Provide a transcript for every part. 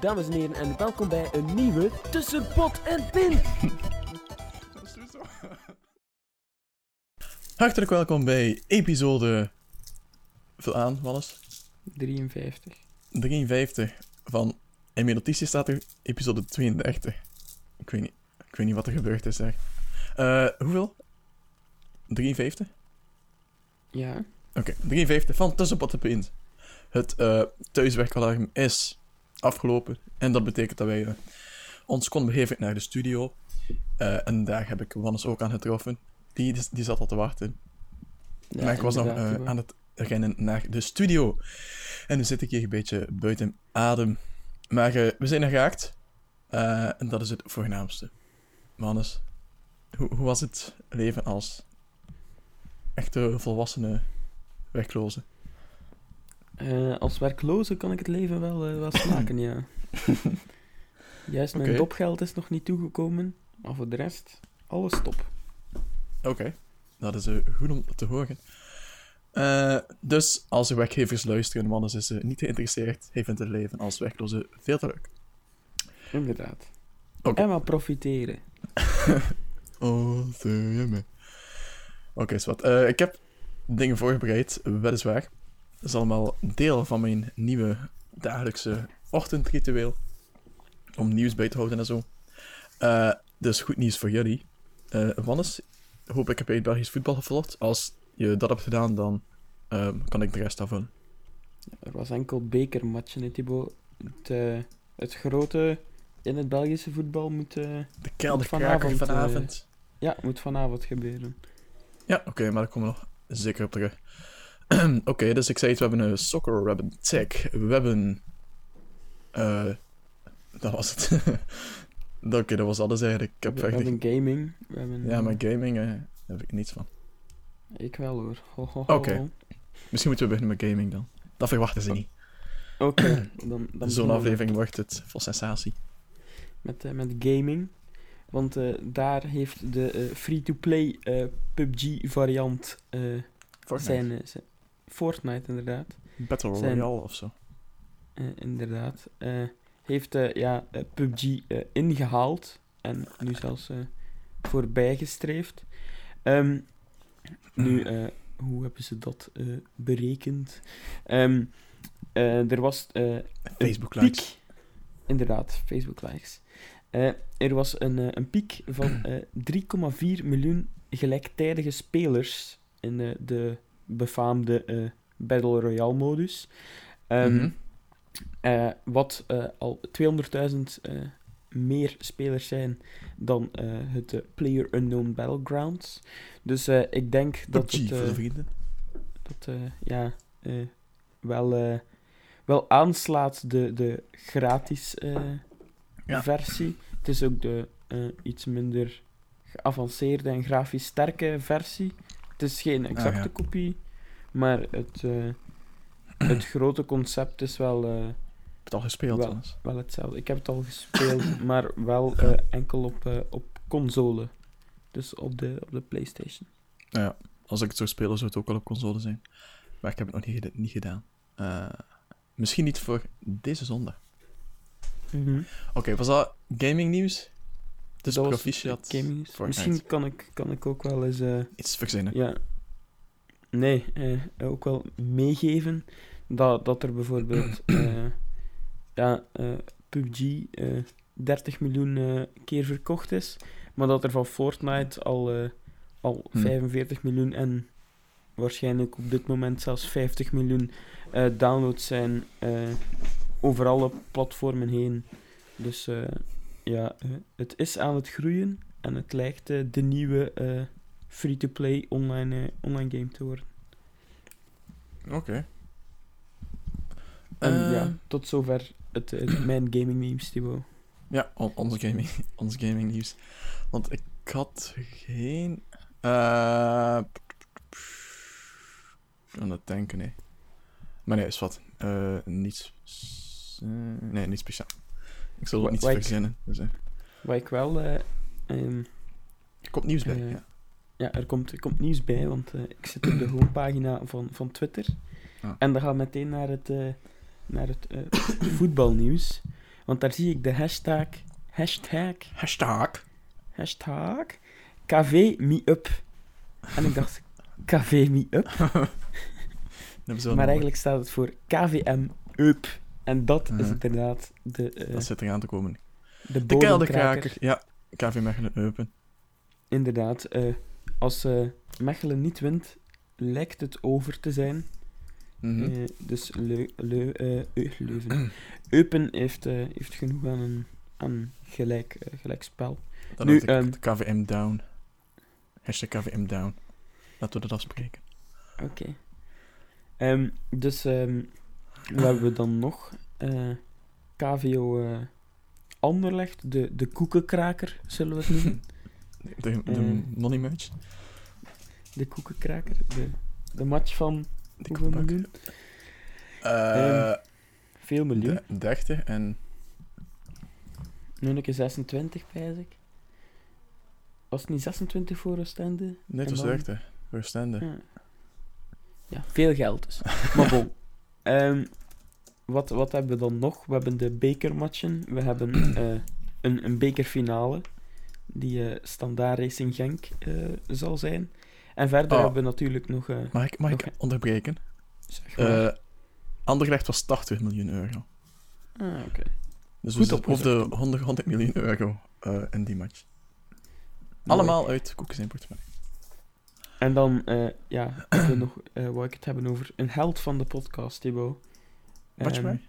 Dames en heren, en welkom bij een nieuwe Tussen Pot en Pin. Hartelijk welkom bij episode. Vul aan, Wannes. 53. 53 van. In mijn notitie staat er episode 32. Ik weet niet, ik weet niet wat er gebeurd is daar. Eh, hoeveel? 53? Ja. Oké, 53 van Tussenpot en Pint. Het eh thuiswerkalarm is afgelopen. En dat betekent dat wij eh, ons konden begeven naar de studio. Eh, en daar heb ik Wannes ook aan getroffen. Die, die zat al te wachten. ja maar ik was nog eh, aan het rennen naar de studio. En nu zit ik hier een beetje buiten adem. Maar we zijn er geraakt. En dat is het voornaamste. Mannes, hoe, hoe was het leven als echte volwassene werkloze? Eh, als werkloze kan ik het leven wel, eh, wel smaken, ja. Juist, mijn Oké. dopgeld is nog niet toegekomen. Maar voor de rest, alles top. Oké, dat is eh, goed om te horen. Dus als er werkgevers luisteren, Mannes is niet geïnteresseerd. Hij vindt het leven als werkloze veel te leuk. Inderdaad. Oké. En maar profiteren. Oh, je me. Oké, is wat. Eh, ik heb dingen voorbereid, weliswaar. Dat is allemaal deel van mijn nieuwe dagelijkse ochtendritueel. Om nieuws bij te houden en zo. Eh, dus goed nieuws voor jullie. Eh Wannes, hoop ik heb je het Belgisch voetbal gevolgd. Als je dat hebt gedaan, dan ehm, kan ik de rest afvullen. Er was enkel bekermatchen, hè, Thibaut. Het, eh, het grote in het Belgische voetbal moet, De kelderkraker Vanavond, vanavond. ja, moet vanavond gebeuren. Ja, oké, maar daar komen we nog zeker op terug. oké, dus ik zei het, we hebben een soccer, we hebben tech, we hebben... eh dat was het. oké, dat was alles eigenlijk. Ik heb we hebben gaming. We hebben, Ja, maar gaming, eh, daar heb ik niets van. Ik wel hoor. Ho, ho, ho. Oké. Misschien moeten we beginnen met gaming dan. Dat verwachten ze niet. Oké, dan, dan Zo'n aflevering wordt het vol sensatie. Met, eh, met gaming. Want daar heeft de free-to-play PUBG-variant Fortnite. zijn, zijn- Fortnite, inderdaad. Battle Royale of zo. Eh, inderdaad. eh, heeft eh, ja, PUBG eh, ingehaald. En nu zelfs voorbijgestreefd. Ehm, nu, eh, hoe hebben ze dat berekend? Ehm, eh, er was Facebook een likes. piek. Inderdaad, Facebook likes. Er was een, een piek van eh 3,4 miljoen gelijktijdige spelers in de befaamde eh, Battle Royale modus. Ehm, Mhm. eh, wat eh, al 200.000 eh, meer spelers zijn dan het Player Unknown Battlegrounds. Dus ik denk dat PUBG het, voor de vrienden. dat ja, wel, wel aanslaat de, de gratis Ja. versie. Het is ook de iets minder geavanceerde en grafisch sterke versie. Het is geen exacte Ah, ja. kopie, maar het, eh, het grote concept is wel, Heb je het al gespeeld, wel. Wel hetzelfde. Ik heb het al gespeeld, maar wel eh, enkel op, op console. Dus op de, op de PlayStation. Nou ja, als ik het zou spelen, zou het ook wel op console zijn. Maar ik heb het nog niet, niet gedaan. Misschien niet voor deze zondag. Oké, was dat gaming nieuws? Dus Dat proficiat. gaming. Misschien kan ik, kan ik ook wel eens... eh, Iets verzinnen. ja, nee, eh, ook wel meegeven dat, dat er bijvoorbeeld eh, ja, PUBG eh 30 miljoen keer verkocht is, maar dat er van Fortnite al, al Hm. 45 miljoen en waarschijnlijk op dit moment zelfs 50 miljoen downloads zijn over alle platformen heen. Dus ja, eh, het is aan het groeien en het lijkt eh, de nieuwe eh, free-to-play online, online game te worden. Oké. En ja, tot zover het, het mijn gaming memes, Thibaut. Ja, on- onze gaming, ons gaming nieuws. Want ik had geen. eh aan het denken, nee. Maar nee, is wat. Eh niets. nee, niet speciaal. Ik zal wat ik- verzinnen. Dus, Wat ik wel... eh, ehm, er komt nieuws bij. Eh, ja. ja, er komt, er komt nieuws bij, want eh, ik zit op de homepagina van, van Twitter. Ah. En dan gaan we meteen naar het, naar het voetbalnieuws. Want daar zie ik de hashtag... Hashtag... Hashtag. Hashtag... KV me up. En ik dacht... KV me up? Maar eigenlijk staat het voor KVM up. En dat is Mhm. inderdaad de, eh Dat zit eraan te komen. de De kelderkraker. Ja, KV Mechelen Eupen. Inderdaad. eh, als eh, Mechelen niet wint, lijkt het over te zijn. Mhm. Dus Leu Leu Eu- Leuven. Eupen heeft, heeft genoeg aan een aan gelijk, gelijk spel. Dan nu, ik ehm, KVM down. Hashtag KVM down. Laten we dat afspreken. Oké. Ehm, dus ehm, wat hebben we dan nog? Eh, KVO eh, Anderlecht, de, de koekenkraker, zullen we het noemen. De, de Eh. money match. De koekenkraker, de, de match van De hoeveel koekenbak. miljoen? Eh, Veel miljoen. de- 30 en Nu een keer 26, pijs ik. Was het niet 26 voor Oostende? Nee, het was dan- 30. Voor Stende. Ja. ja, veel geld dus. maar bon. Ehm, wat, wat hebben we dan nog? We hebben de bekermatchen. We hebben eh, een, een bekerfinale. Die eh Standaard Racing Genk eh, zal zijn. En verder Oh. hebben we natuurlijk nog... Mag ik, mag ik onderbreken? zeg maar... Anderlecht was 80 miljoen euro. ah, oké. Dus Goed we zitten op de opgezocht. 100, 100 miljoen euro in die match. Allemaal uit Koekens en portemonnee. En dan, eh, ja, we nog, wou ik het hebben over een held van de podcast, Thibaut. Je Ehm, mij?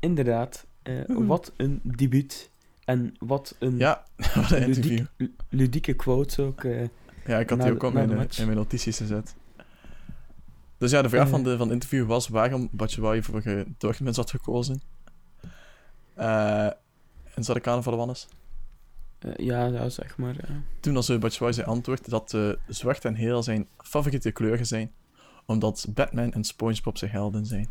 Inderdaad. eh, wat een debuut. En wat een Ja, wat een interview. ludiek, lu- ludieke quotes ook. Ja, ik had die de- ook al in de mijn, match. in mijn notities gezet. Dus ja, de vraag van, de, van het interview was waarom Batshuayi voor uh, Dortmund had gekozen. En zat ik aan van Wannes. Eh, ja, ja, zeg maar. Toen als uh, Batshuayi zijn antwoord dat eh, zwart en heel zijn favoriete kleuren zijn, omdat Batman en SpongeBob zijn helden zijn.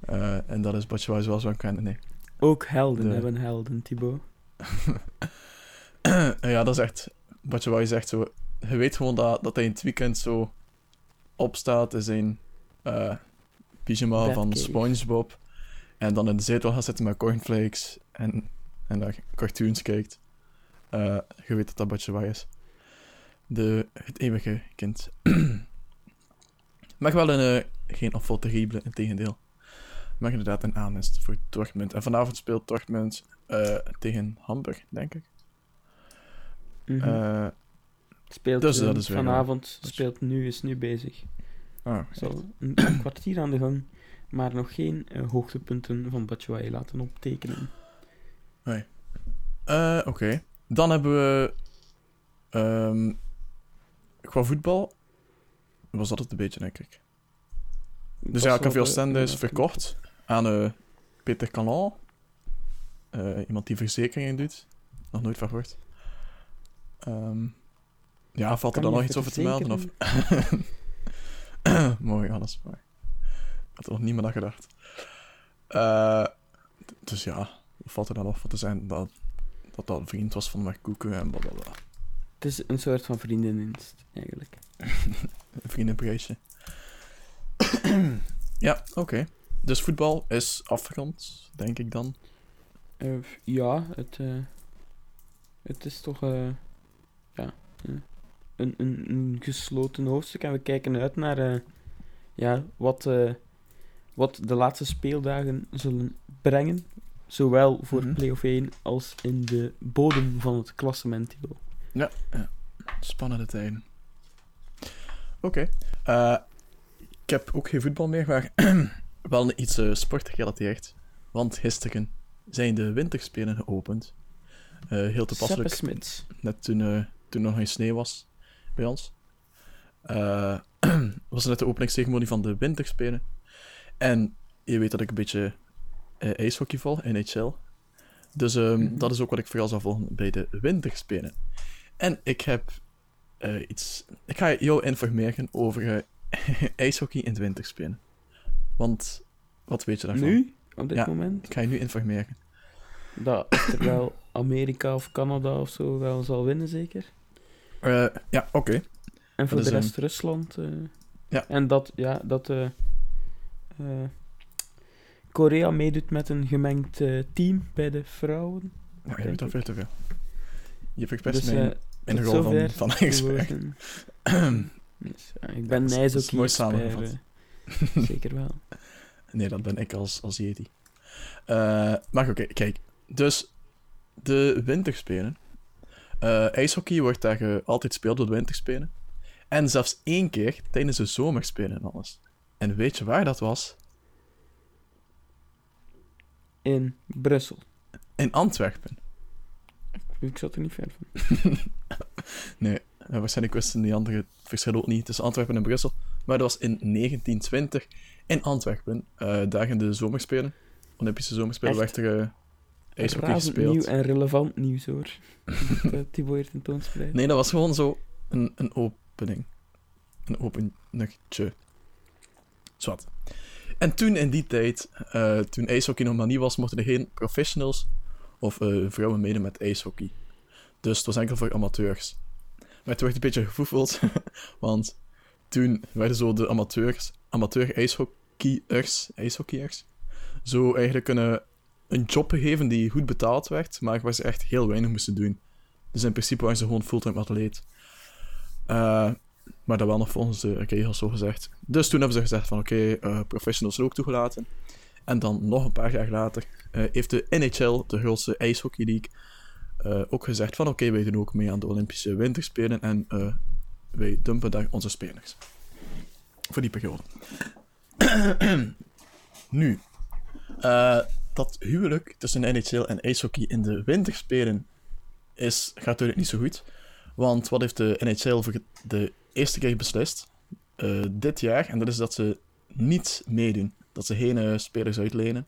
Eh, en dat is Batshuayi zoals we hem kennen, nee. Ook helden De- hebben helden, Thibaut. ja, dat is echt... Zegt zo... Je weet gewoon dat, dat hij in het weekend zo opstaat in zijn eh pyjama van. SpongeBob. En dan in de zetel gaat zitten met cornflakes en, en naar cartoons kijkt. Eh, je weet dat dat Batshuayi is. De, het eeuwige kind. maar wel een... eh, geen afval terrible, in tegendeel. Maar inderdaad een aanwinst voor Dortmund. En vanavond speelt Dortmund eh, tegen Hamburg, denk ik. Mhm. Speelt dus dat is weer vanavond, speelt nu, is nu bezig. oh, Zal een, een kwartier aan de gang, maar nog geen hoogtepunten van Batshuayi laten optekenen. Eh, Oké. Dan hebben we... ehm, qua voetbal was dat het een beetje, denk ik. Dus ja, Café Oostende is verkocht aan eh, Peter Calan. Eh, iemand die verzekeringen doet. Nog nooit van gehoord. Ehm, ja, valt er dan nog iets over te melden? Of... Mooi, alles mooi. Ik had er nog niemand aan gedacht. Eh, dus ja, valt er dan nog voor te zijn? Dat dat, dat een vriend was van McCoeken en blablabla. Het is een soort van vriendendienst, eigenlijk. Een vriendenprijsje. ja, oké. Dus voetbal is afgerond, denk ik dan. Eh, ja, het, eh, het is toch eh, ja, een, een, een gesloten hoofdstuk. En we kijken uit naar ja, wat, wat de laatste speeldagen zullen brengen. Zowel voor Mhm. play-off 1 als in de bodem van het klassement. Ja, ja. spannende tijden. Oké. Eh, ik heb ook geen voetbal meer, maar wel iets eh sportgerelateerd. Want gisteren zijn de winterspelen geopend. Eh, heel toepasselijk. Net toen, eh, toen er nog geen sneeuw was bij ons. Was net de openingsceremonie van de winterspelen. En je weet dat ik een beetje eh, ijshockey vol, NHL. Dus Mhm. dat is ook wat ik vooral zal volgen bij de winterspelen. En ik heb eh, iets... Ik ga jou informeren over eh, ijshockey in de winterspelen. Want, wat weet je daarvan? Nu, op dit Ja. moment, Ik ga je nu informeren. dat er wel Amerika of Canada of zo wel zal winnen, zeker. Ja, oké. En voor Dat de rest Rusland. Ja. En dat, ja, dat Korea meedoet met een gemengd eh, team bij de vrouwen. Je weet al veel te veel. Je verpest Dus, mijn, eh, mijn tot rol van, van de expert. Dus, ja, ik ben een dat is mooi ijshockey-expert, samengevat. eh. Zeker wel. Nee, dat ben ik als, als Yeti. Eh, maar oké, kijk. Dus de winterspelen. Eh ijshockey wordt daar eh, altijd gespeeld door de winterspelen. En zelfs één keer tijdens de zomerspelen en alles. En weet je waar dat was? In Brussel. In Antwerpen. Ik zat er niet ver van. Nee, eh, waarschijnlijk wisten die andere het verschil ook niet tussen Antwerpen en Brussel. Maar dat was in 1920 in Antwerpen. eh daar in de zomerspelen. Olympische zomerspelen Echt? werd er eh, ijshockey gespeeld. nieuw en relevant nieuws, hoor. Dat uh, Thibaut hier tentoonspreidt. Nee, dat was gewoon zo een, een opening. Een openingetje. Zwat. En toen in die tijd, eh, toen ijshockey nog maar niet was, mochten er geen professionals of eh, vrouwen meedoen met ijshockey. Dus het was enkel voor amateurs. Maar het werd een beetje gevoefeld, want toen werden zo de amateurs, amateur ijshockeyers, ijshockeyers zo eigenlijk een, een job gegeven die goed betaald werd, maar waar ze echt heel weinig moesten doen. Dus in principe waren ze gewoon fulltime atleet. Eh, maar dat wel nog volgens de regels zo gezegd. Dus toen hebben ze gezegd van oké, eh, professionals ook toegelaten. En dan nog een paar jaar later eh, heeft de NHL, de grootste ijshockey league, eh, ook gezegd van oké, wij doen ook mee aan de Olympische Winterspelen en wij dumpen daar onze spelers. Voor die periode. nu, dat huwelijk tussen NHL en ijshockey in de winterspelen is, gaat natuurlijk niet zo goed. Want wat heeft de NHL voor de eerste keer beslist? eh, dit jaar. En dat is dat ze niet meedoen. Dat ze geen eh, spelers uitlenen.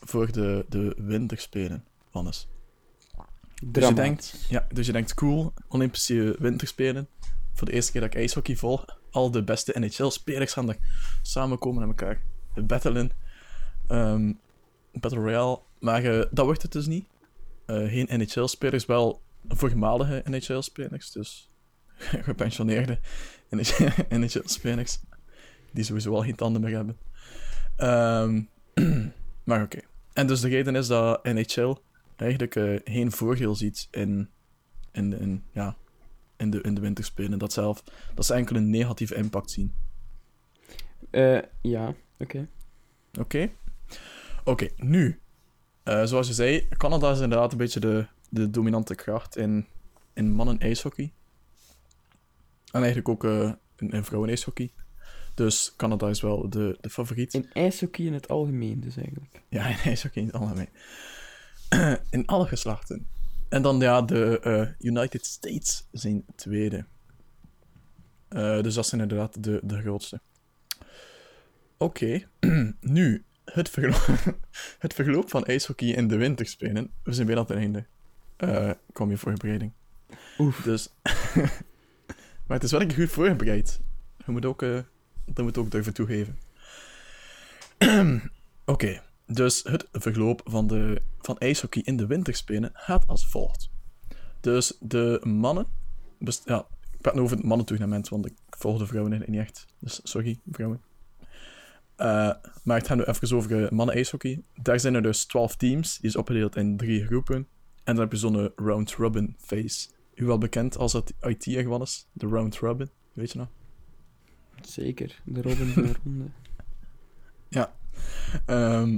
Voor de, de winterspelen. Wannes. Dus je, denkt, ja, dus je denkt, cool, Olympische winterspelen. Voor de eerste keer dat ik ijshockey volg. Al de beste NHL-spelers gaan er samenkomen en elkaar battlen. Ehm Battle Royale. Maar eh, dat wordt het dus niet. Geen NHL-spelers, wel voormalige NHL-spelers. Dus gepensioneerde NHL-spelers. Die sowieso al geen tanden meer hebben. Ehm, maar oké. En dus de reden is dat NHL eigenlijk eh, geen voordeel ziet in, in, de- in, ja, in, de, in de winterspelen. Dat, zelf, dat ze enkel een negatieve impact zien. Eh, ja, oké. Oké? Oké, nu. eh, zoals je zei, Canada is inderdaad een beetje de, de dominante kracht in, in mannen-ijshockey. En eigenlijk ook in, in vrouwen-ijshockey. Dus Canada is wel de, de favoriet. In ijshockey in het algemeen, dus eigenlijk. Ja, in ijshockey in het algemeen. in alle geslachten. En dan ja, de eh, United States zijn tweede. Eh, dus dat zijn inderdaad de, de grootste. Oké, nu het, verlo- het verloop van ijshockey in de winterspelen. We zijn bijna aan het einde. Eh kom je voorbereiding. Oef. Dus. maar het is wel een keer goed voorbereid. Je moet ook, dat moet ook durven toegeven. Oké, dus het verloop van, de, van ijshockey in de winterspelen gaat als volgt. Dus de mannen. best- ja, ik praat nu over het mannentournament, want ik volg de vrouwen niet echt. Dus sorry, vrouwen. Eh, maar het gaat nu even over eh, mannen-ijshockey. Daar zijn er dus 12 teams, die is opgedeeld in drie groepen. En dan heb je zo'n round-robin phase. U wel bekend als het IT gewoon is, de round-robin, weet je nog? Zeker, de Robin van de Ronde. Ehm,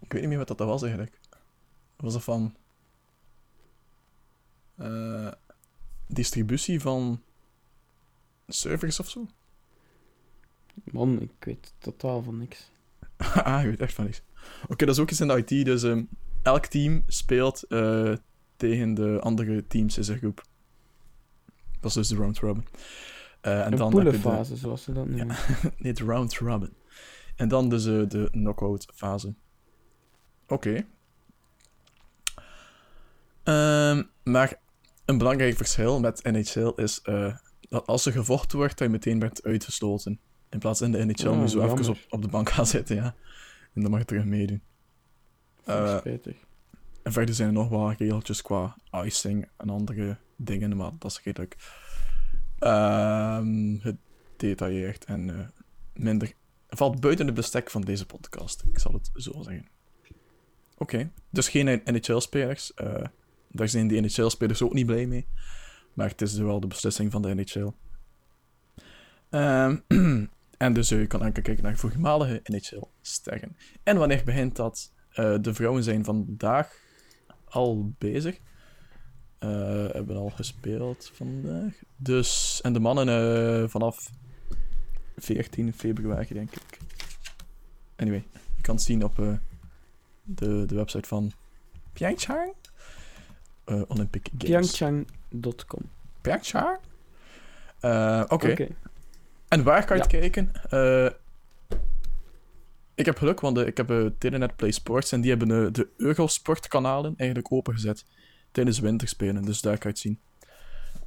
ik weet niet meer wat dat was eigenlijk. Was dat van. eh, distributie van. servers of zo? Man, ik weet totaal van niks. ah, je weet echt van niks. Oké, dat is ook iets in de IT. Dus ehm, elk team speelt eh, tegen de andere teams in zijn groep. Dat is dus de round robin. Eh, en een dan de- poelenfase, zoals ze dat noemen. Nee, de round robin. En dan dus eh, de knockout fase. Oké. Ehm, maar een belangrijk verschil met NHL is dat als er gevochten wordt, dat je meteen bent uitgesloten. In plaats van in de NHL Oh, moet je zo even op, op de bank gaan zitten, ja. En dan mag je terug meedoen. Spijtig. en verder zijn er nog wat regeltjes qua icing en andere dingen, maar dat is redelijk ehm gedetailleerd en eh, minder. valt buiten het bestek van deze podcast, ik zal het zo zeggen. Oké, dus geen NHL-spelers. eh daar zijn die NHL-spelers ook niet blij mee. Maar het is wel de beslissing van de NHL. Ehm, en dus je kan enkel kijken naar voormalige NHL-sterren. En wanneer begint dat? Eh, de vrouwen zijn vandaag al bezig. Eh, hebben al gespeeld vandaag. Dus, en de mannen eh, vanaf 14 februari, denk ik. Anyway, je kan het zien op de, de website van Pyeongchang. Olympic Games. Pyeongchang.com. Pyeongchang? Oké. En waar kan je Ja. het kijken? Ik heb geluk, want ik heb eh, Telenet Play Sports en die hebben eh, de Eurosport-kanalen eigenlijk opengezet tijdens winterspelen, dus daar kan je het zien.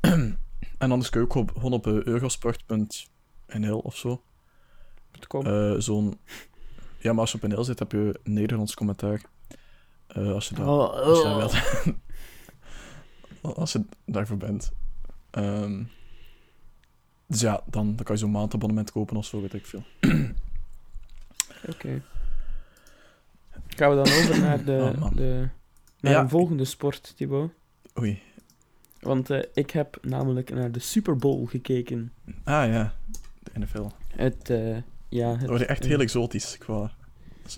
en anders kun je ook op, gewoon op eh, eurosport.nl of zo. Zo'n. Ja, maar als je op NL zit, heb je Nederlands commentaar. Als je daar Oh, als je daar oh. wilt. als je daarvoor bent. Ehm, dus ja, dan, dan kan je zo'n maandabonnement kopen of zo, weet ik veel. Oké. Gaan we dan over naar, de, Oh, man. de, naar Ja. een volgende sport, Thibaut? Oei. Want eh, ik heb namelijk naar de Super Bowl gekeken. Ah ja, de NFL. Het, eh, ja, het, Dat wordt echt eh, heel exotisch. Qua,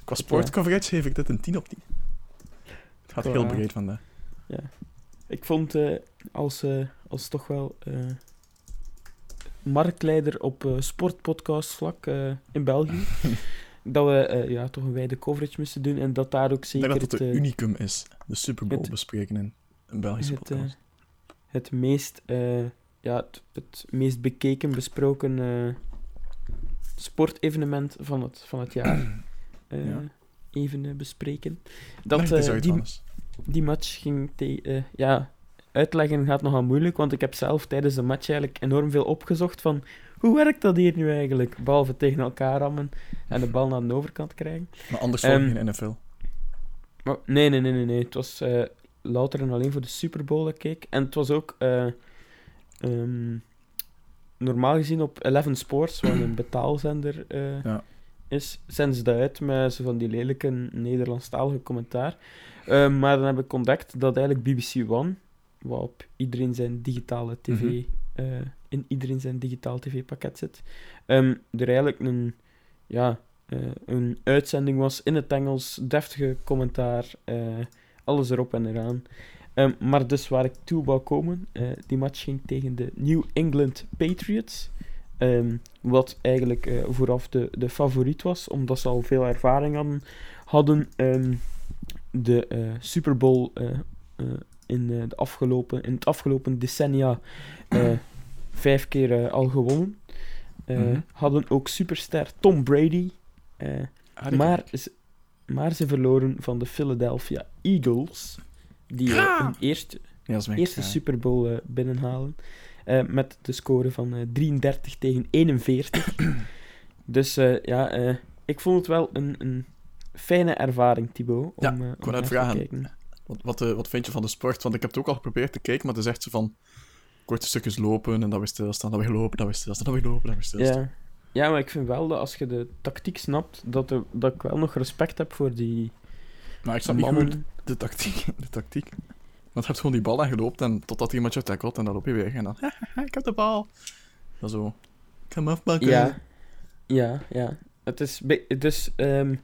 qua sportcoverage geef ik dit een 10 op 10. Het gaat Qua- heel breed vandaag. Ik vond eh, als, eh, als toch wel eh, marktleider op eh sportpodcastvlak eh, in België, dat we eh, ja, toch een wijde coverage moesten doen en dat daar ook Ik zeker denk dat het het, eh, unicum is. De Super Bowl bespreken in een Belgische het, eh, podcast. het meest, ja, het, het meest bekeken, besproken sportevenement van het, van het jaar Ja. even bespreken. Dat, uit, die, die match ging te, eh, ja, uitleggen gaat nogal moeilijk, want ik heb zelf tijdens de match eigenlijk enorm veel opgezocht van hoe werkt dat hier nu eigenlijk? Behalve tegen elkaar rammen en de bal naar de overkant krijgen. Maar anders je ehm, geen NFL. Maar nee, nee, nee, nee, nee. Het was eh, louter en alleen voor de Super Bowl dat ik keek. En het was ook eh, ehm, normaal gezien op Eleven Sports, wat een betaalzender eh, Ja. is, zenden ze dat uit met zo van die lelijke Nederlandstalige commentaar. Eh, maar dan heb ik ontdekt dat eigenlijk BBC One, wat op iedereen zijn digitale tv, Mhm. In iedereen zijn digitaal tv-pakket zit, ehm, er eigenlijk een, ja, eh, een uitzending was in het Engels, deftige commentaar, eh, alles erop en eraan. Ehm, maar dus waar ik toe wou komen, eh, die match ging tegen de New England Patriots. Ehm, wat eigenlijk vooraf de, de favoriet was, omdat ze al veel ervaring hadden, hadden de Super Bowl in, de afgelopen, in het afgelopen decennia vijf keer eh, al gewonnen. Eh, Mhm. Hadden ook superster Tom Brady. eh, Ah, maar, ze, maar ze verloren van de Philadelphia Eagles. Die hun eerste, ik. Ja, eerste ja. Super Bowl binnenhalen. met de score van eh, 33 tegen 41. dus ja, ik vond het wel een, een fijne ervaring, Thibaut. Om, Ja, wou net vragen. kijken. Wat, wat, wat vind je van de sport? Want ik heb het ook al geprobeerd te kijken, maar het is echt zo van korte stukjes lopen en dan weer stilstaan, dan weer lopen, dan weer stilstaan, dan weer lopen, dan weer stilstaan. Ja. ja, maar ik vind wel dat als je de tactiek snapt, dat, er, dat ik wel nog respect heb voor die Maar ik snap niet goed de tactiek. De tactiek. Want je hebt gewoon die bal aangeloopt en totdat iemand je tackelt en dan loop je weg en dan, ik heb de bal. Dan zo, hem afpakken. Ja, ja, ja. Het is dus ehm,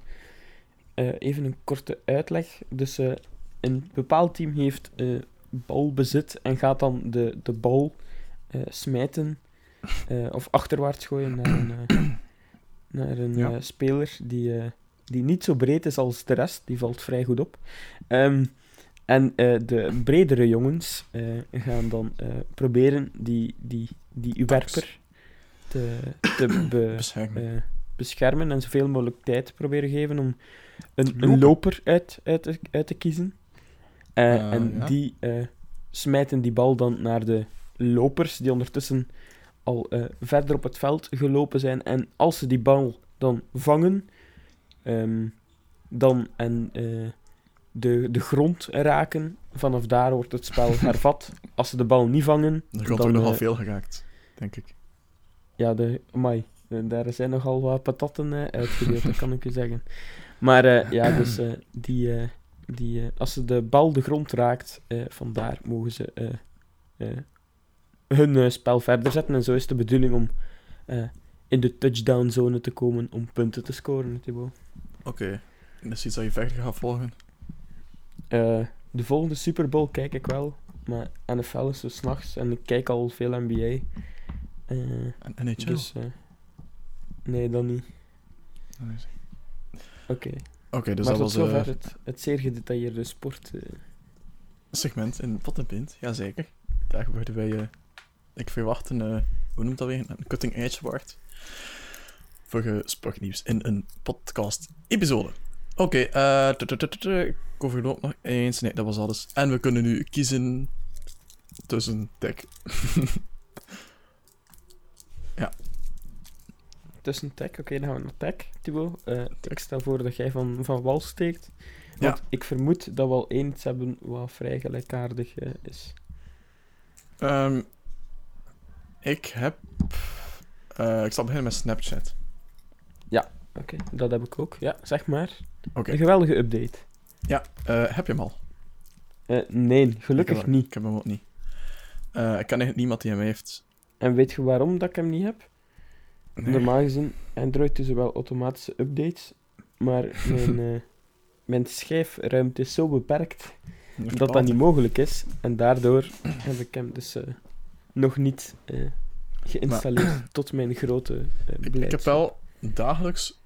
eh, even een korte uitleg. Dus eh, een bepaald team heeft eh, balbezit en gaat dan de, de bal eh, smijten eh, of achterwaarts gooien naar een, eh, naar een Ja. speler die, die niet zo breed is als de rest. Die valt vrij goed op. Ehm, en de bredere jongens gaan dan proberen die, die, die werper te, te be- Beschermen. beschermen en zoveel mogelijk tijd proberen geven om een, een loper uit, uit, uit te kiezen. Eh, Eh, en ja. die eh, smijten die bal dan naar de lopers, die ondertussen al eh, verder op het veld gelopen zijn. En als ze die bal dan vangen, ehm, dan en de, de grond raken, vanaf daar wordt het spel hervat. Als ze de bal niet vangen, Er dan, ook nogal veel geraakt, denk ik. ja, de, amai, daar zijn nogal wat patatten eh, uitgedeeld, dat kan ik u zeggen. Maar ja, dus die, die, eh, als ze de bal de grond raakt, eh, vandaar mogen ze eh, hun spel verder zetten. En zo is de bedoeling om in de touchdown-zone te komen om punten te scoren, Thibaut. Oké. Dat is iets dat je verder gaat volgen. De volgende Super Bowl kijk ik wel, maar NFL is zo s'nachts en ik kijk al veel NBA. En NHL. dus, nee, dan niet. Oké. Oké, dus maar dat tot was zover eh het, het zeer gedetailleerde sport. eh. segment in Pot en Pint. Jazeker. Daar worden wij, eh, ik verwacht een, hoe noemt dat weer? Een cutting edge award. Voor sportnieuws in een podcast-episode. Oké, eh, ik overloop nog eens. Nee, dat was alles. En we kunnen nu kiezen tussen tech. Tussen tech, oké, dan gaan we naar tech, Thibaut. Eh, ik stel voor dat jij van, van wal steekt. Want ik vermoed dat we al één iets hebben wat vrij gelijkaardig eh, is. Ehm, ik heb... eh, ik zal beginnen met Snapchat. Oké, dat heb ik ook. Ja, zeg maar. Oké, Een geweldige update. eh, heb je hem al? Nee, Ik gelukkig heb, niet. Ik heb hem ook niet. Ik ken eigenlijk niemand die hem heeft. En weet je waarom dat ik hem niet heb? Nee. Normaal gezien, Android doet wel automatische updates, maar mijn, eh, mijn schijfruimte is zo beperkt dat dat niet mogelijk is. En daardoor heb ik hem dus eh, nog niet eh, geïnstalleerd, tot mijn grote eh Ik, ik heb wel dagelijks...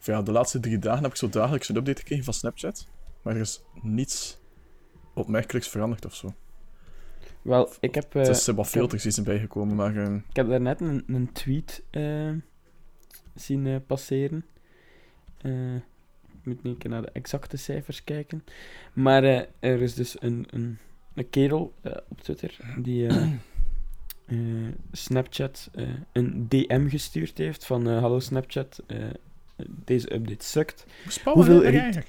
ja, de laatste drie dagen heb ik zo dagelijks een update gekregen van Snapchat. Maar er is niets opmerkelijks veranderd of zo. Wel, ik heb, het is wat filters die zijn bijgekomen, maar... eh, ik heb daarnet een, een tweet eh, zien eh, passeren. Ik moet een keer naar de exacte cijfers kijken. Maar er is dus een, een, een kerel op Twitter die Snapchat een DM gestuurd heeft van hallo Snapchat, deze update sukt. Hoeveel eigenlijk?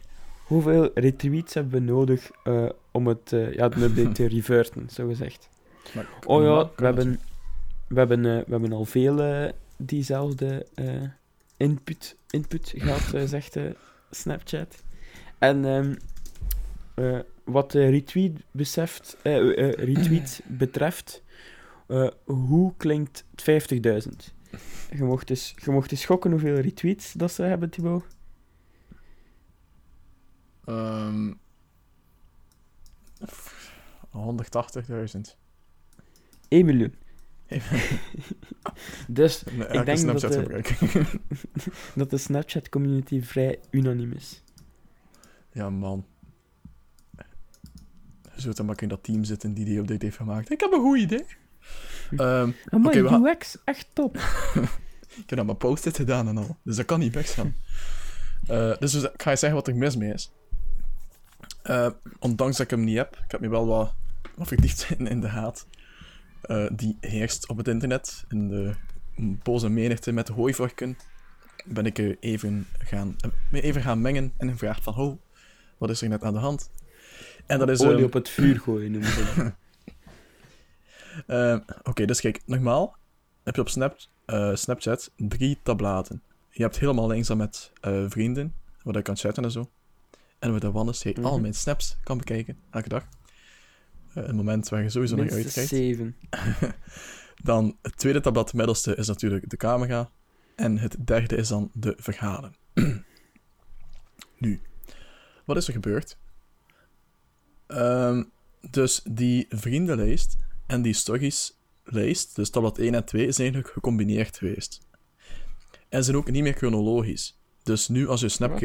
Hoeveel retweets hebben we nodig eh, om het, eh, ja, de update te reverten, zo gezegd? Maar Oh ja, we hebben, we hebben, eh, we hebben al veel diezelfde input, input gehad, eh, zegt Snapchat. En ehm, eh, wat de retweet, beseft, retweet betreft, hoe klinkt het 50.000? Je mocht, eens, je mocht schokken hoeveel retweets dat ze hebben, Thibaut. Ehm 180.000. 1 miljoen. dus Nee, elke denk dat Snapchat de- dat de Snapchat-community vrij unaniem is. ja, man. Zult dan maar in dat team zitten die die update heeft gemaakt. Ik heb een goed idee. Ehm, we gaan- UX, echt top. ik heb dat mijn post-it gedaan en al. Dus dat kan niet best gaan. Eh, dus ik ga je zeggen wat er mis mee is. Eh, ondanks dat ik hem niet heb, ik heb me wel wat, wat verdiept in, in de haat eh, die heerst op het internet. In de boze menigte met de hooivorken ben ik even gaan, eh, even gaan mengen en gevraagd van, oh, wat is er net aan de hand? En dat is... Olie ehm, op het vuur gooien, noemen ze dat. Eh, Oké, dus kijk, normaal heb je op Snap, Snapchat drie tabbladen. Je hebt helemaal links dan met vrienden, waar je kan chatten en zo. En waar de Wannes je al Mhm. mijn snaps kan bekijken, elke dag. Eh, een moment waar je sowieso naar uitkijkt. zeven. Dan het tweede tabblad, middelste, is natuurlijk de camera. En het derde is dan de verhalen. nu, wat is er gebeurd? Ehm, dus die vriendenlijst en die storieslijst, dus tabblad 1 en 2, is eigenlijk gecombineerd geweest. En zijn ook niet meer chronologisch. Dus nu als je snap Wat?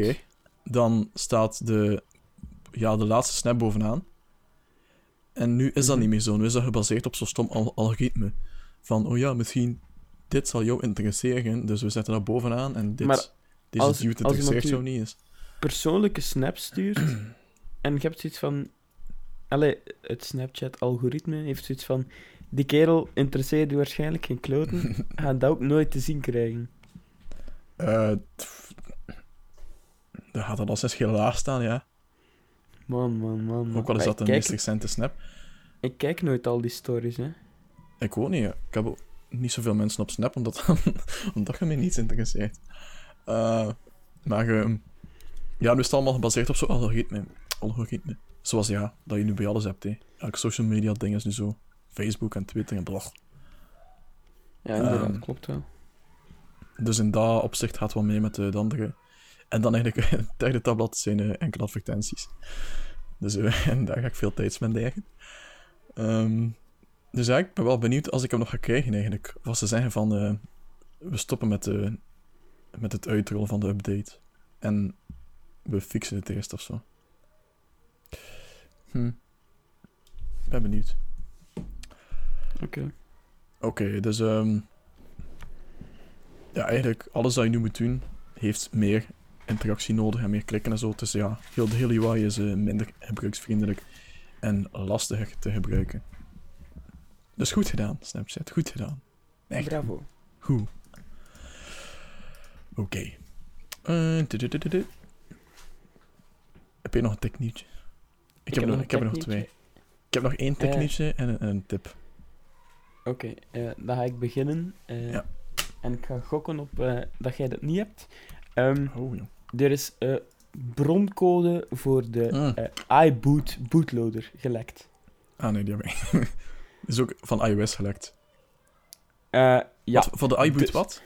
Dan staat de, ja, de laatste snap bovenaan. En nu is dat Mhm. niet meer zo. Nu is dat gebaseerd op zo'n stom al- algoritme. Van, oh ja, misschien dit zal jou interesseren, dus we zetten dat bovenaan en dit, Maar deze als- dude interesseert u- jou niet eens. persoonlijke snap stuurt en je hebt zoiets van... Allee, het Snapchat-algoritme heeft zoiets van... Die kerel interesseert je waarschijnlijk geen kloten. Gaat dat ook nooit te zien krijgen. Eh, dan gaat dat al zes keer laag staan, ja. Man, man, man. man. Ook al is dat de meest recente snap. ik kijk nooit al die stories, hè. Ik ook niet. ja. Ik heb niet zoveel mensen op Snap, omdat, omdat je mij niets interesseert. Eh, maar ehm, ja, nu is het allemaal gebaseerd op zo'n algoritme. algoritme. Zoals ja, dat je nu bij alles hebt. Hè. Elk social media ding is nu zo. Facebook en Twitter en blach. Ja, inderdaad, Ehm, klopt wel. Dus in dat opzicht gaat het wel mee met de andere. En dan eigenlijk het derde tabblad zijn eh, enkele advertenties. Dus eh, en daar ga ik veel tijd spenderen. Ehm, dus ja, ik ben wel benieuwd als ik hem nog ga krijgen eigenlijk. Wat ze zeggen van, eh, we stoppen met, de, met het uitrollen van de update. En we fixen het eerst of zo. Hm. Ik ben benieuwd. Oké. Oké, dus ehm ja, eigenlijk alles dat je nu moet doen, heeft meer interactie nodig en meer klikken en zo. Dus ja, heel, de hele UI is eh, minder gebruiksvriendelijk en lastiger te gebruiken. Dus goed gedaan, Snapchat. Goed gedaan. Echt Bravo. goed. Oké. Eh. Heb je nog een technieuwtje? Ik, heb, er nog, ik heb er nog twee. Ik heb nog één en, een, en een tip. Oké, eh, dan ga ik beginnen. eh, Ja. En ik ga gokken op eh, dat jij dat niet hebt. Ehm, Oh, joh. Er is eh, broncode voor de Mm. eh, iBoot bootloader gelekt. Ah, nee, die heb ik. is ook van iOS gelekt. Eh, ja, Wat, voor de iBoot dus- wat?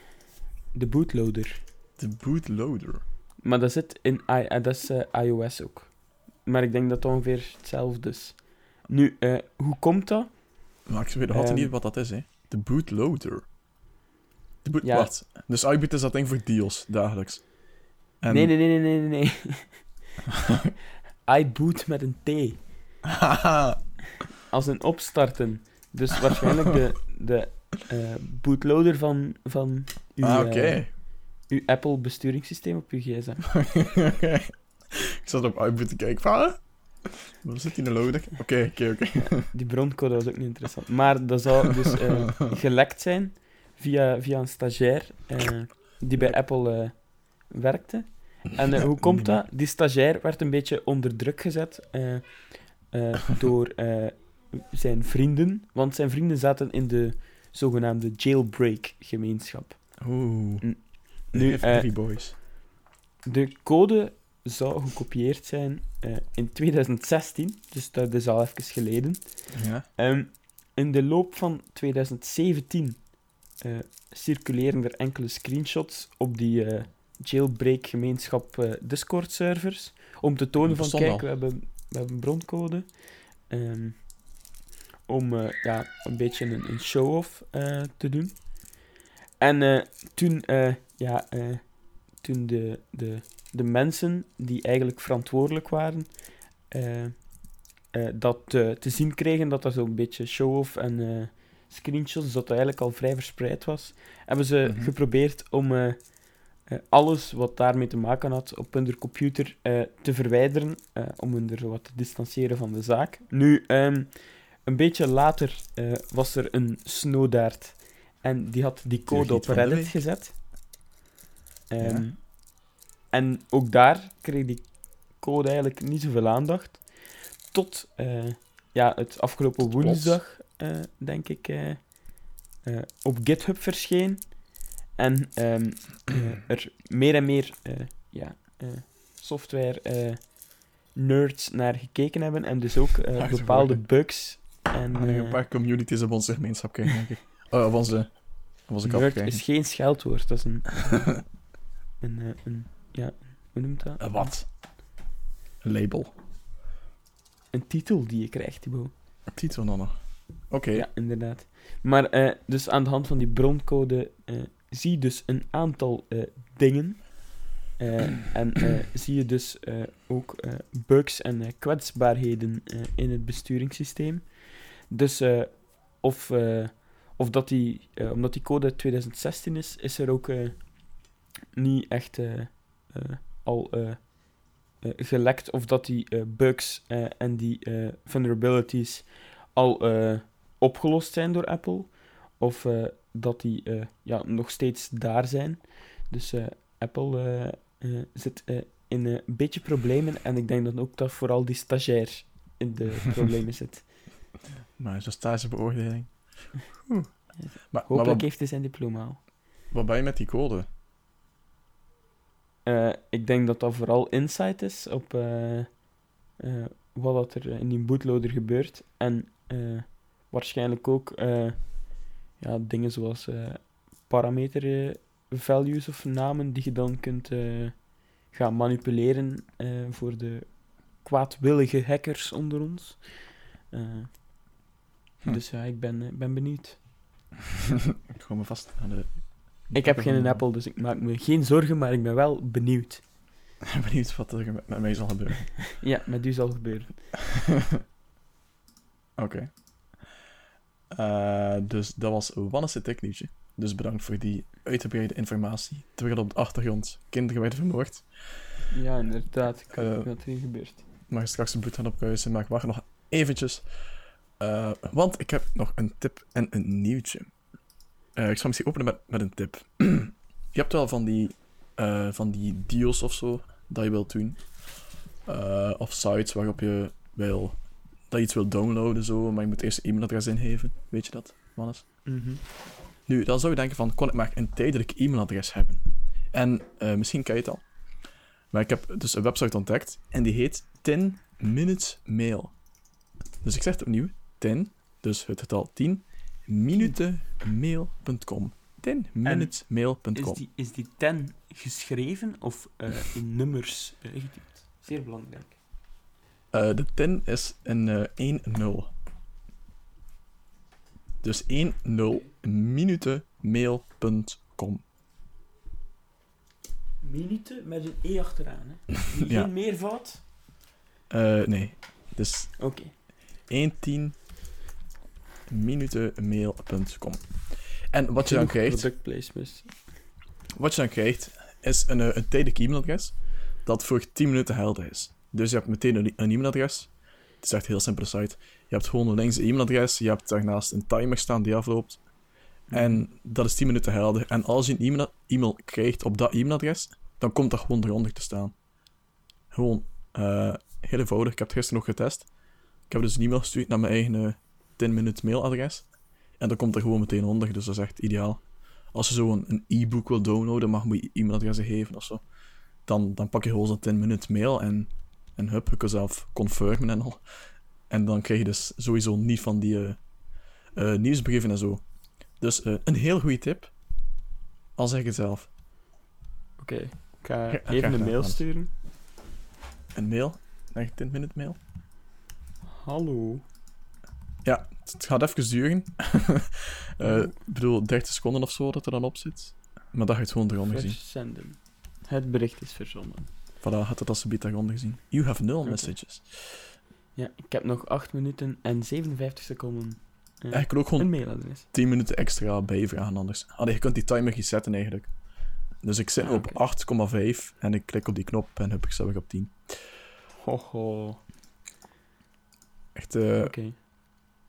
de bootloader. De bootloader. Maar dat zit in I eh, dat is eh, iOS ook. Maar ik denk dat het ongeveer hetzelfde is. Nu, eh, hoe komt dat? Maar ik weet nog altijd Ehm. niet wat dat is, hè. De bootloader. De boot... Ja. Wat? Dus iBoot is dat ding voor deals, dagelijks. En... Nee, nee, nee, nee, nee, nee. iBoot met een T. Als een opstarten. Dus waarschijnlijk de, de eh, bootloader van, van uw, ah, oké. eh, uw Apple besturingssysteem op uw gsm. Oké. Ik zat op iBoot te kijken van... huh? Wat zit hier nou nodig? Oké, oké, oké. Die broncode was ook niet interessant. Maar dat zou dus eh, gelekt zijn via, via een stagiair die bij Apple werkte. En eh, hoe komt dat? Die stagiair werd een beetje onder druk gezet eh, eh, door zijn vrienden. Want zijn vrienden zaten in de zogenaamde jailbreak-gemeenschap. Oeh. Nu, heavy boys. De code zou gekopieerd zijn in 2016, dus dat is al even geleden. Ja. Ehm, in de loop van 2017 eh, circuleren er enkele screenshots op die eh, jailbreak-gemeenschap eh, Discord-servers om te tonen van, kijk, al. we hebben, we hebben een broncode. Ehm, om eh, ja, een beetje een, een show-off eh, te doen. En toen, ja, toen de, de, de mensen die eigenlijk verantwoordelijk waren, dat te zien kregen dat er zo'n beetje show-off en screenshots, dat dat eigenlijk al vrij verspreid was, hebben ze Mhm. geprobeerd om alles wat daarmee te maken had op hun computer eh, te verwijderen, eh, om hun er wat te distancieren van de zaak. Nu, ehm, een beetje later eh, was er een snowdaard en die had die code op Reddit gezet. Ehm, Ja. En ook daar kreeg die code eigenlijk niet zoveel aandacht. Tot eh, ja, het afgelopen woensdag, eh, denk ik, eh, eh, op GitHub verscheen. En eh, er meer en meer eh, ja, eh, software nerds naar gekeken hebben. En dus ook bepaalde bugs. En, eh, een paar communities op onze gemeenschap krijgen, denk ik. Oh, op onze... Op onze kap is geen scheldwoord, dat is een... een, een ja, hoe noemt dat? Eh, wat? Een label. Een titel die je krijgt, Thibaut. Een titel dan nog. Oké. Ja, inderdaad. Maar dus aan de hand van die broncode zie je dus een aantal eh, dingen. Eh, en eh, zie je dus ook bugs en kwetsbaarheden in het besturingssysteem. Dus of, of dat die, omdat die code uit 2016 is, is er ook niet echt al gelekt of dat die bugs en die vulnerabilities al opgelost zijn door Apple, of dat die eh, ja, nog steeds daar zijn. Dus eh, Apple eh, zit in een beetje problemen en ik denk dan ook dat vooral die stagiair in de problemen zit. Maar zo'n stagebeoordeling. Oeh. Maar, maar Hopelijk wat, heeft hij zijn diploma al. wat ben je met die code? Ik denk dat dat vooral insight is op wat dat er in die bootloader gebeurt. En waarschijnlijk ook ja, dingen zoals eh, parameter eh, values of namen die je dan kunt eh, gaan manipuleren voor de kwaadwillige hackers onder ons. Hm. Dus ja, ik ben, ben benieuwd. ik ga me vast aan de... Ik heb geen Apple, dus ik maak me geen zorgen, maar ik ben wel benieuwd. Benieuwd wat er met, met mij zal gebeuren. Ja, met u zal gebeuren. Oké. Eh, dus dat was Wannes het technieuwtje. Dus bedankt voor die uitgebreide informatie. Terwijl op de achtergrond kinderen werden vermoord. Ja, inderdaad. Ik Eh, hoop dat er niet gebeurt. mag straks een bloed gaan opkuisen, maar ik wacht nog eventjes. Eh, want ik heb nog een tip en een nieuwtje. Eh, ik zal misschien openen met, met een tip. je hebt wel van die, eh, van die deals of zo dat je wilt doen. Eh, of sites waarop je wil, dat je iets wilt downloaden, zo, maar je moet eerst een e-mailadres ingeven. Weet je dat, Mannes? Mhm. Nu, dan zou je denken van, kon ik maar een tijdelijk e-mailadres hebben? En eh, misschien ken je het al. Maar ik heb dus een website ontdekt en die heet 10 Minutes Mail. Dus ik zeg het opnieuw, 10, dus het getal 10, minutenmail.com. 10minutesmail.com. Is, die, is die 10 geschreven of eh, in nummers eh? Zeer belangrijk. Eh, de 10 is een eh 1-0. Dus 1-0 minutenmail.com. Minuten met een E achteraan, hè? Geen Ja. meervoud? Eh, nee, dus Oké. 110 minutenmail.com. En wat je dan krijgt, Product placements. wat je dan krijgt, is een, een tijdelijk e-mailadres dat voor 10 minuten helder is. Dus je hebt meteen een, een e-mailadres. Het is echt een heel simpele site. Je hebt gewoon een links e-mailadres, je hebt daarnaast een timer staan die afloopt. En dat is 10 minuten helder. En als je een e-mail, krijgt op dat e-mailadres, dan komt dat gewoon eronder te staan. Gewoon eh, heel eenvoudig. Ik heb het gisteren nog getest. Ik heb dus een e-mail gestuurd naar mijn eigen eh, 10 minute mailadres. En dat komt er gewoon meteen onder, dus dat is echt ideaal. Als je zo een, e-book wil downloaden, mag je e-mailadres geven of zo. Dan, dan pak je gewoon zo'n 10 minute mail en, en hup, je kunt zelf confirmen en al. En dan krijg je dus sowieso niet van die eh, eh, nieuwsbrieven en zo. Dus eh, een heel goede tip. Al zeg ik het zelf. Oké. Ik ga even een mail sturen. Een mail, een 10 minute mail. Hallo. Ja, het gaat even duren. Eh, Ik bedoel, 30 seconden of zo dat er dan op zit. Maar dat ga je het gewoon eronder zien. Verzenden. Het bericht is verzonden. Voilà, had het alsjeblieft daaronder gezien. You have no Oké. messages. Ja, ik heb nog 8 minuten en 57 seconden. Ja, ik wil ook gewoon een mailadres. 10 minuten extra bijvragen anders. Allee, je kunt die timer resetten eigenlijk. Dus ik zit Ah, op oké. 8,5 en ik klik op die knop en heb ik zelf op 10. Hoho. Echt eh, Oké.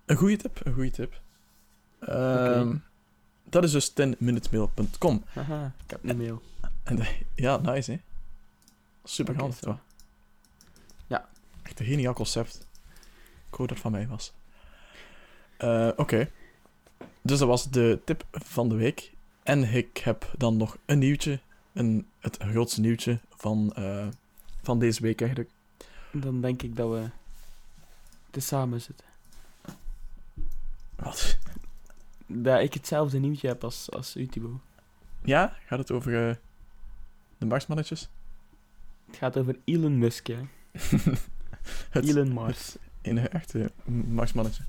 een goede tip, een goede tip. Ehm, Dat is dus 10minutesmail.com. Haha, ik heb een mail. En ja, nice hè. Super Oké, handig toch? Ja. Echt een geniaal concept. Ik hoop dat het van mij was. Eh, Oké. Dus dat was de tip van de week. En ik heb dan nog een nieuwtje. Een, het grootste nieuwtje van, eh, van deze week eigenlijk. Dan denk ik dat we te samen zitten. Wat? Dat ik hetzelfde nieuwtje heb als, als u, Thibaut. Ja? Gaat het over eh, de Marsmannetjes? Het gaat over Elon Musk, hè. het Elon Mars. enige echte Marsmannetje.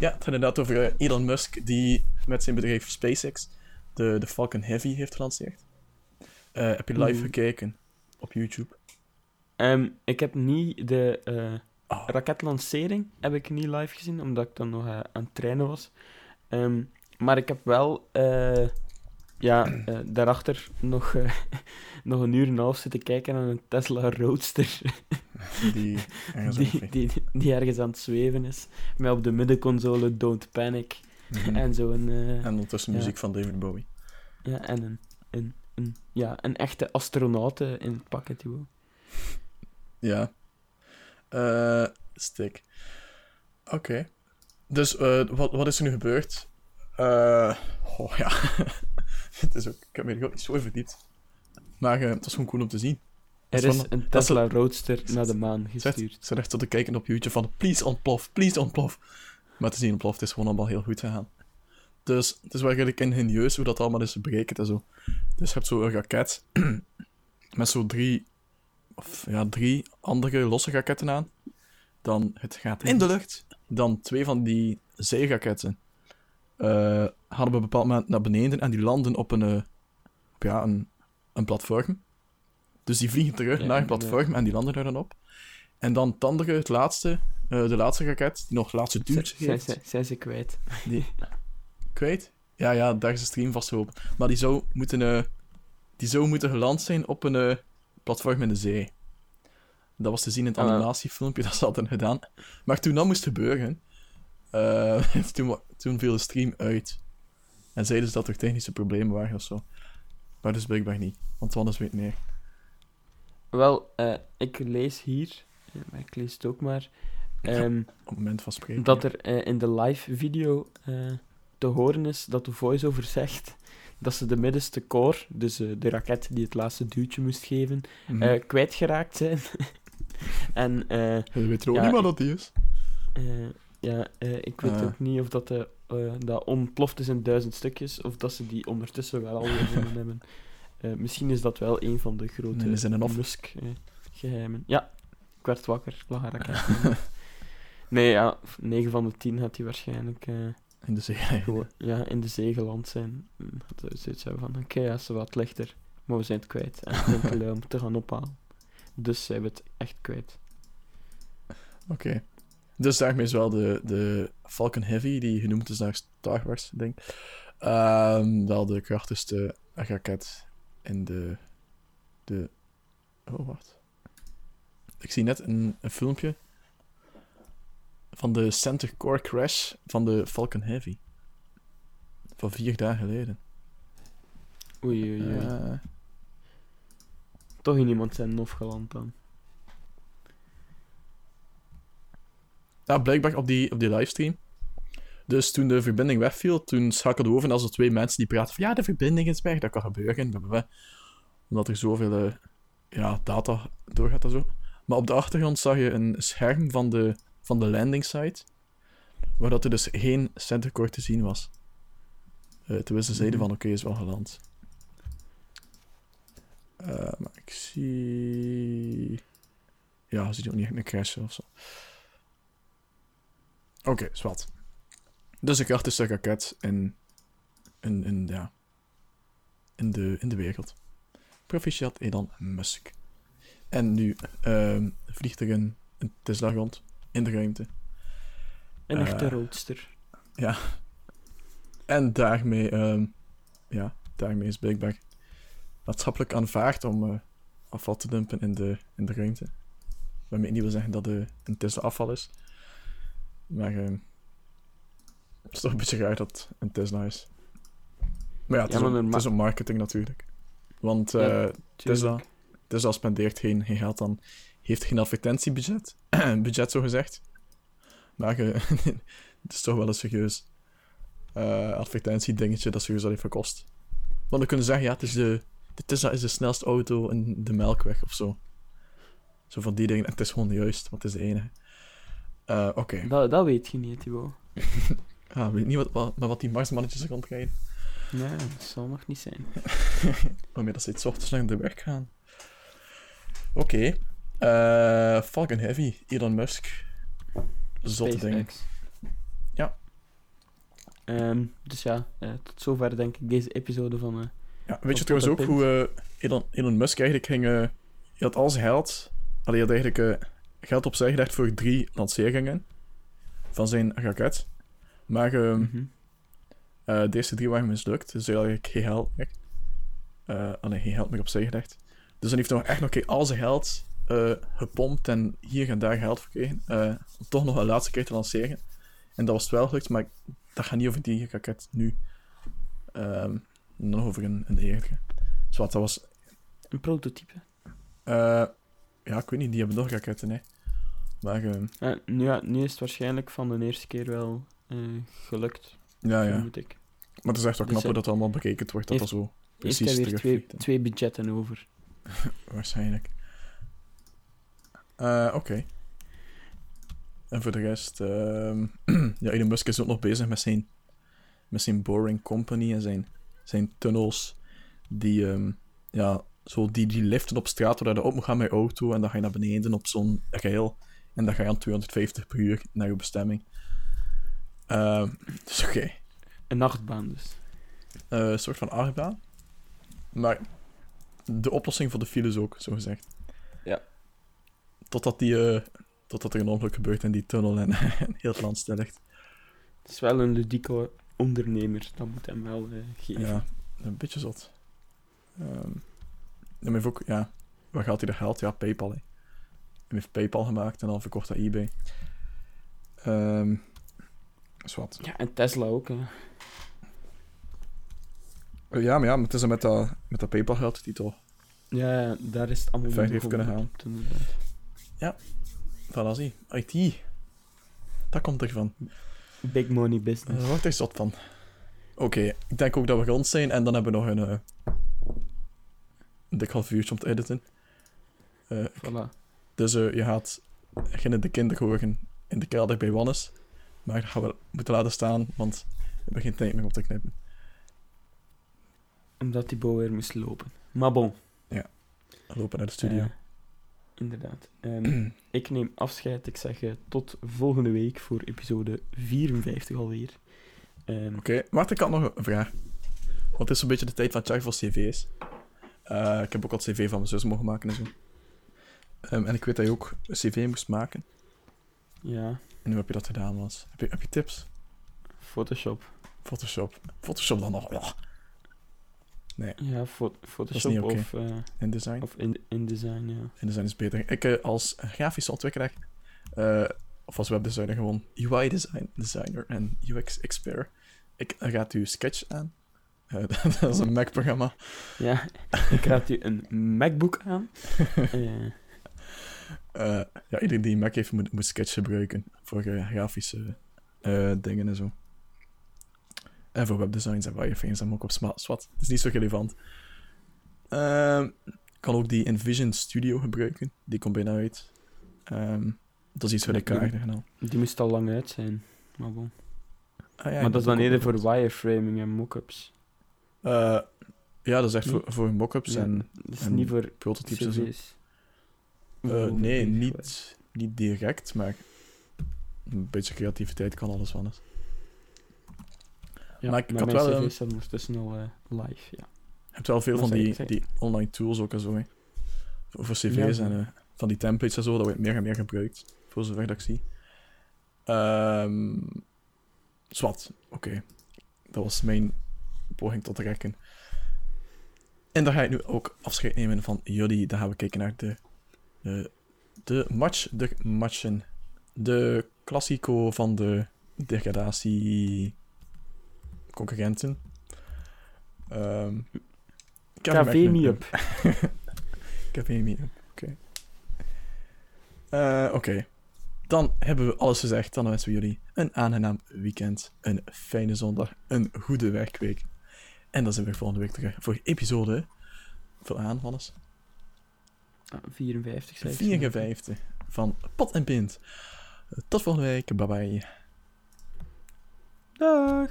Ja, het gaat inderdaad over eh, Elon Musk die met zijn bedrijf SpaceX de, de Falcon Heavy heeft gelanceerd. Eh, heb je live gekeken op YouTube? Ehm, ik heb niet de eh, Oh, raketlancering heb ik niet live gezien, omdat ik dan nog aan het trainen was. Ehm, maar ik heb wel, ja, eh, daarachter nog, eh, nog een uur en een half zitten kijken naar een Tesla Roadster. Die, ergens die, die, die ergens aan het zweven is. Met op de middenconsole Don't Panic. Mhm. En zo'n... eh, En ondertussen ja. muziek van David Bowie. ja, en een, een, een, ja, een echte astronaut in het pakket. joh. Ja. Stick. Oké. Dus, wat, wat is er nu gebeurd? Oh ja. het is ook, ik heb me er ook niet zo verdiept. Maar eh, het was gewoon cool om te zien. Er is een Tesla Roadster naar de maan gestuurd. ze echt zo te kijken op YouTube van please ontplof, please ontplof. Maar te zien ontploft is gewoon allemaal heel goed gegaan. Dus het is wel redelijk ingenieus hoe dat allemaal is berekend en zo. Dus je hebt zo een raket met zo drie, of ja, drie andere losse raketten aan. Dan het gaat in de lucht. Dan twee van die zijraketten eh hadden op een bepaald moment naar beneden en die landen op een, eh, op, ja, een, een platform. Dus die vliegen terug Ja, naar een ja. platform en die landen daar dan op. En dan het andere, het laatste, eh, de laatste raket, die nog laatste Zijn, heeft. zijn, zijn ze kwijt? Kwijt? Ja, ja, daar is de stream vastgelopen. Maar die zou moeten, die zou moeten geland zijn op een platform in de zee. Dat was te zien in het Ah, animatiefilmpje dat ze hadden gedaan. Maar toen dat moest gebeuren, eh, toen, toen viel de stream uit. En zeiden ze dat er technische problemen waren of zo. Maar dus blijkbaar niet, want anders weet meer. Wel, eh, ik lees hier, ja, maar ik lees het ook maar, ehm, Op het moment van spreken. dat er eh, in de live video eh, te horen is dat de voice-over zegt dat ze de middenste core, dus eh, de raket die het laatste duwtje moest geven, Mhm. eh, kwijtgeraakt zijn. en eh, Je weet er ook ja, niet wat dat die is. Eh, ja, eh, ik weet Ah. ook niet of dat, de, eh, dat ontploft is in duizend stukjes, of dat ze die ondertussen wel al gevonden hebben. Eh, misschien is dat wel een van de grote Nee, is in een of. Musk-geheimen. ja, ik werd wakker, ik lag nee, ja, 9 van de 10 had hij waarschijnlijk eh, In de zee. gewoon ja, in de zee geland zijn. Hm, Dat zou zoiets hebben van, oké, ja, ze wat lichter, maar we zijn het kwijt. En ik ben om te gaan ophalen. Dus zijn we het echt kwijt. Oké. Dus daarmee is wel de, de Falcon Heavy, die genoemd is naar Star Wars, denk ik. ehm, wel de krachtigste raket in de, de... Oh, wacht. Ik zie net een, een filmpje van de Center Core Crash van de Falcon Heavy. Van vier dagen geleden. Oei, oei, oei. Eh, Toch in iemand zijn nof geland dan. Ja, blijkbaar op die, op die livestream. Dus toen de verbinding wegviel, toen schakelden we over naar zo twee mensen die praten van ja, de verbinding is weg, dat kan gebeuren. Omdat er zoveel eh, ja, data doorgaat en zo. Maar op de achtergrond zag je een scherm van de, van de landing site, waar dat er dus geen centercore te zien was. Terwijl ze zeiden van oké, is wel geland. Eh, maar ik zie... Ja, ze zien ook niet echt een crash of zo. Oké, zwart. Dus de krachtigste raket in, in, in, ja, in, de, in de wereld. Proficiat Elon Musk. En nu ehm, vliegt er een, een Tesla rond in de ruimte. Een echte Eh. roadster. En daarmee, ehm, ja, daarmee is blijkbaar maatschappelijk aanvaard om eh, afval te dumpen in de, in de ruimte. Waarmee ik niet wil zeggen dat de, een Tesla afval is. Maar ehm, het is toch een beetje raar dat het een Tesla is. Maar ja, het, Ja, is, maar ook, norma- het is ook marketing natuurlijk. Want Ja, eh, Tesla. Tesla spendeert geen, geen geld aan, heeft geen advertentiebudget, budget zo gezegd. Maar eh, het is toch wel een serieus eh advertentiedingetje dat serieus al heeft gekost. Want we kunnen zeggen, ja, het is de, de Tesla is de snelste auto in de Melkweg of zo. Zo van die dingen. En het is gewoon juist, want het is de enige. Eh, Oké. Dat, dat weet je niet, Thibaut. Ah, weet niet wat, wat, maar wat die Marsmannetjes rondrijden. Nee, dat zal nog niet zijn. Waarmee dat ze iets ochtends naar de werk gaan. Oké. Eh, Falcon Heavy, Elon Musk. Zotte. SpaceX. Ja. Ehm, dus ja, eh, tot zover denk ik deze episode van... Ja, weet je trouwens ook hoe Elon, Elon Musk eigenlijk ging... hij had al zijn geld... Allee, hij had eigenlijk geld opzij gelegd voor drie lanceringen van zijn raket. Maar ehm, mhm. Eh, de eerste drie waren mislukt, dus eigenlijk geen geld meer. Eh alleen geen geld meer opzij gelegd. Dus dan heeft hij nog echt nog een keer al zijn geld eh, gepompt en hier en daar geld verkregen. eh, om toch nog een laatste keer te lanceren. En dat was het wel gelukt, maar dat gaat niet over die raket nu. Ehm, nog over een, een eerdere. Dus wat, dat was... Een prototype. ja, ik weet niet, die hebben nog raketten, hè. Maar ehm, Ja, nu, ja, nu is het waarschijnlijk van de eerste keer wel eh, gelukt, ja, ja. vermoed ik. Maar het is echt wel Dus knap hoe hij- dat allemaal bekeken wordt, dat heeft- dat zo Heeft precies hij weer twee, twee budgetten over. Waarschijnlijk. Eh, Oké. En voor de rest... ehm, ja, Elon Musk is ook nog bezig met zijn, met zijn Boring Company en zijn, zijn tunnels die, ehm, ja, zo die, die liften op straat waar je op moet gaan met je auto en dan ga je naar beneden op zo'n rail en dan ga je aan 250 per uur naar je bestemming. Ehm, dus oké. Een nachtbaan dus. Eh, een soort van achtbaan. Maar de oplossing voor de files ook, zo gezegd. Ja. Totdat, die, eh, totdat er een ongeluk gebeurt in die tunnel en, en heel het land stil ligt. Het is wel een ludieke ondernemer, dat moet hem wel eh, geven. Ja, een beetje zot. Ehm en heeft ook, ja, waar gaat hij dat geld? Ja, Paypal. Hè. Hij heeft Paypal gemaakt en dan verkocht aan eBay. Ehm is wat. Ja, en Tesla ook. Hè. Eh, Ja, maar ja, maar het is met dat, met dat Paypal geld die toch Ja, ja, daar is het allemaal heeft kunnen begonnen, inderdaad. Voilà, zie. IT. Dat komt ervan. Big money business. Daar word ik zot van. Oké, ik denk ook dat we rond zijn. En dan hebben we nog een, eh, een dik half uurtje om te editen. Eh, Voilà. Dus eh, je gaat beginnen de kinderen horen in de kelder bij Wannes. Maar dat gaan we moeten laten staan, want we hebben geen tijd meer om te knippen. Omdat die bouw weer moest lopen. Maar bon. We lopen naar de studio. eh, inderdaad. Ehm, ik neem afscheid. Ik zeg eh, tot volgende week voor episode 54 alweer. Ehm, Oké, maar ik had nog een vraag. Want het is een beetje de tijd van jaar voor cv's. Ik heb ook al cv van mijn zus mogen maken en zo. Ehm, en ik weet dat je ook een cv moest maken. ja, En hoe heb je dat gedaan, Lans? Heb je, heb je tips? Photoshop. Photoshop. Photoshop dan nog. Oh, Ja, fo- niet Photoshop of, eh, InDesign. of in, InDesign, ja. InDesign is beter. Ik eh, als grafische ontwikkelaar, eh, of als webdesigner gewoon, UI design, designer en UX expert. Ik raad u Sketch aan. Dat is een Mac-programma. Ja, ik raad u een MacBook aan. Eh, ja, iedereen die een Mac heeft, moet, moet Sketch gebruiken voor eh, grafische eh, dingen en zo. En voor webdesigns en wireframes en ook op sma- swat. Het is niet zo relevant. Ehm, kan ook die InVision Studio gebruiken. Die komt bijna uit. Ehm, dat is iets wat ik aardig gedaan. die moest al lang uit zijn. Maar, bon. Ah, ja, maar dat is dan eerder voor wireframing en mockups. Ja, dat is echt voor, voor mockups Ja, en dat is en niet voor prototypes en zo. Eh, nee, niet, niet direct, maar een beetje creativiteit kan alles van eens. Ja, maar ik- mijn had wel, staan ondertussen al eh, live, ja. Je hebt wel veel van die? Zei- die online tools ook en zo, hè. Voor, cv's Ja. en eh, van die templates en zo, dat wordt meer en meer gebruikt, voor zover dat ik zie. Ehm zwart, oké. Dat was mijn poging tot rekken. En dan ga ik nu ook afscheid nemen van jullie. Dan gaan we kijken naar de, de, de match, de matchen. De klassico van de degradatie concurrenten. KV me up, oké. Eh, Oké. Dan hebben we alles gezegd. Dan wensen we jullie een aangenaam weekend, een fijne zondag, een goede werkweek. En dan zijn we volgende week terug voor episode... Vul aan, Hannes. Ah, 54, zei ik. 54 van Pot en Pint. Tot volgende week. Bye bye. Dag!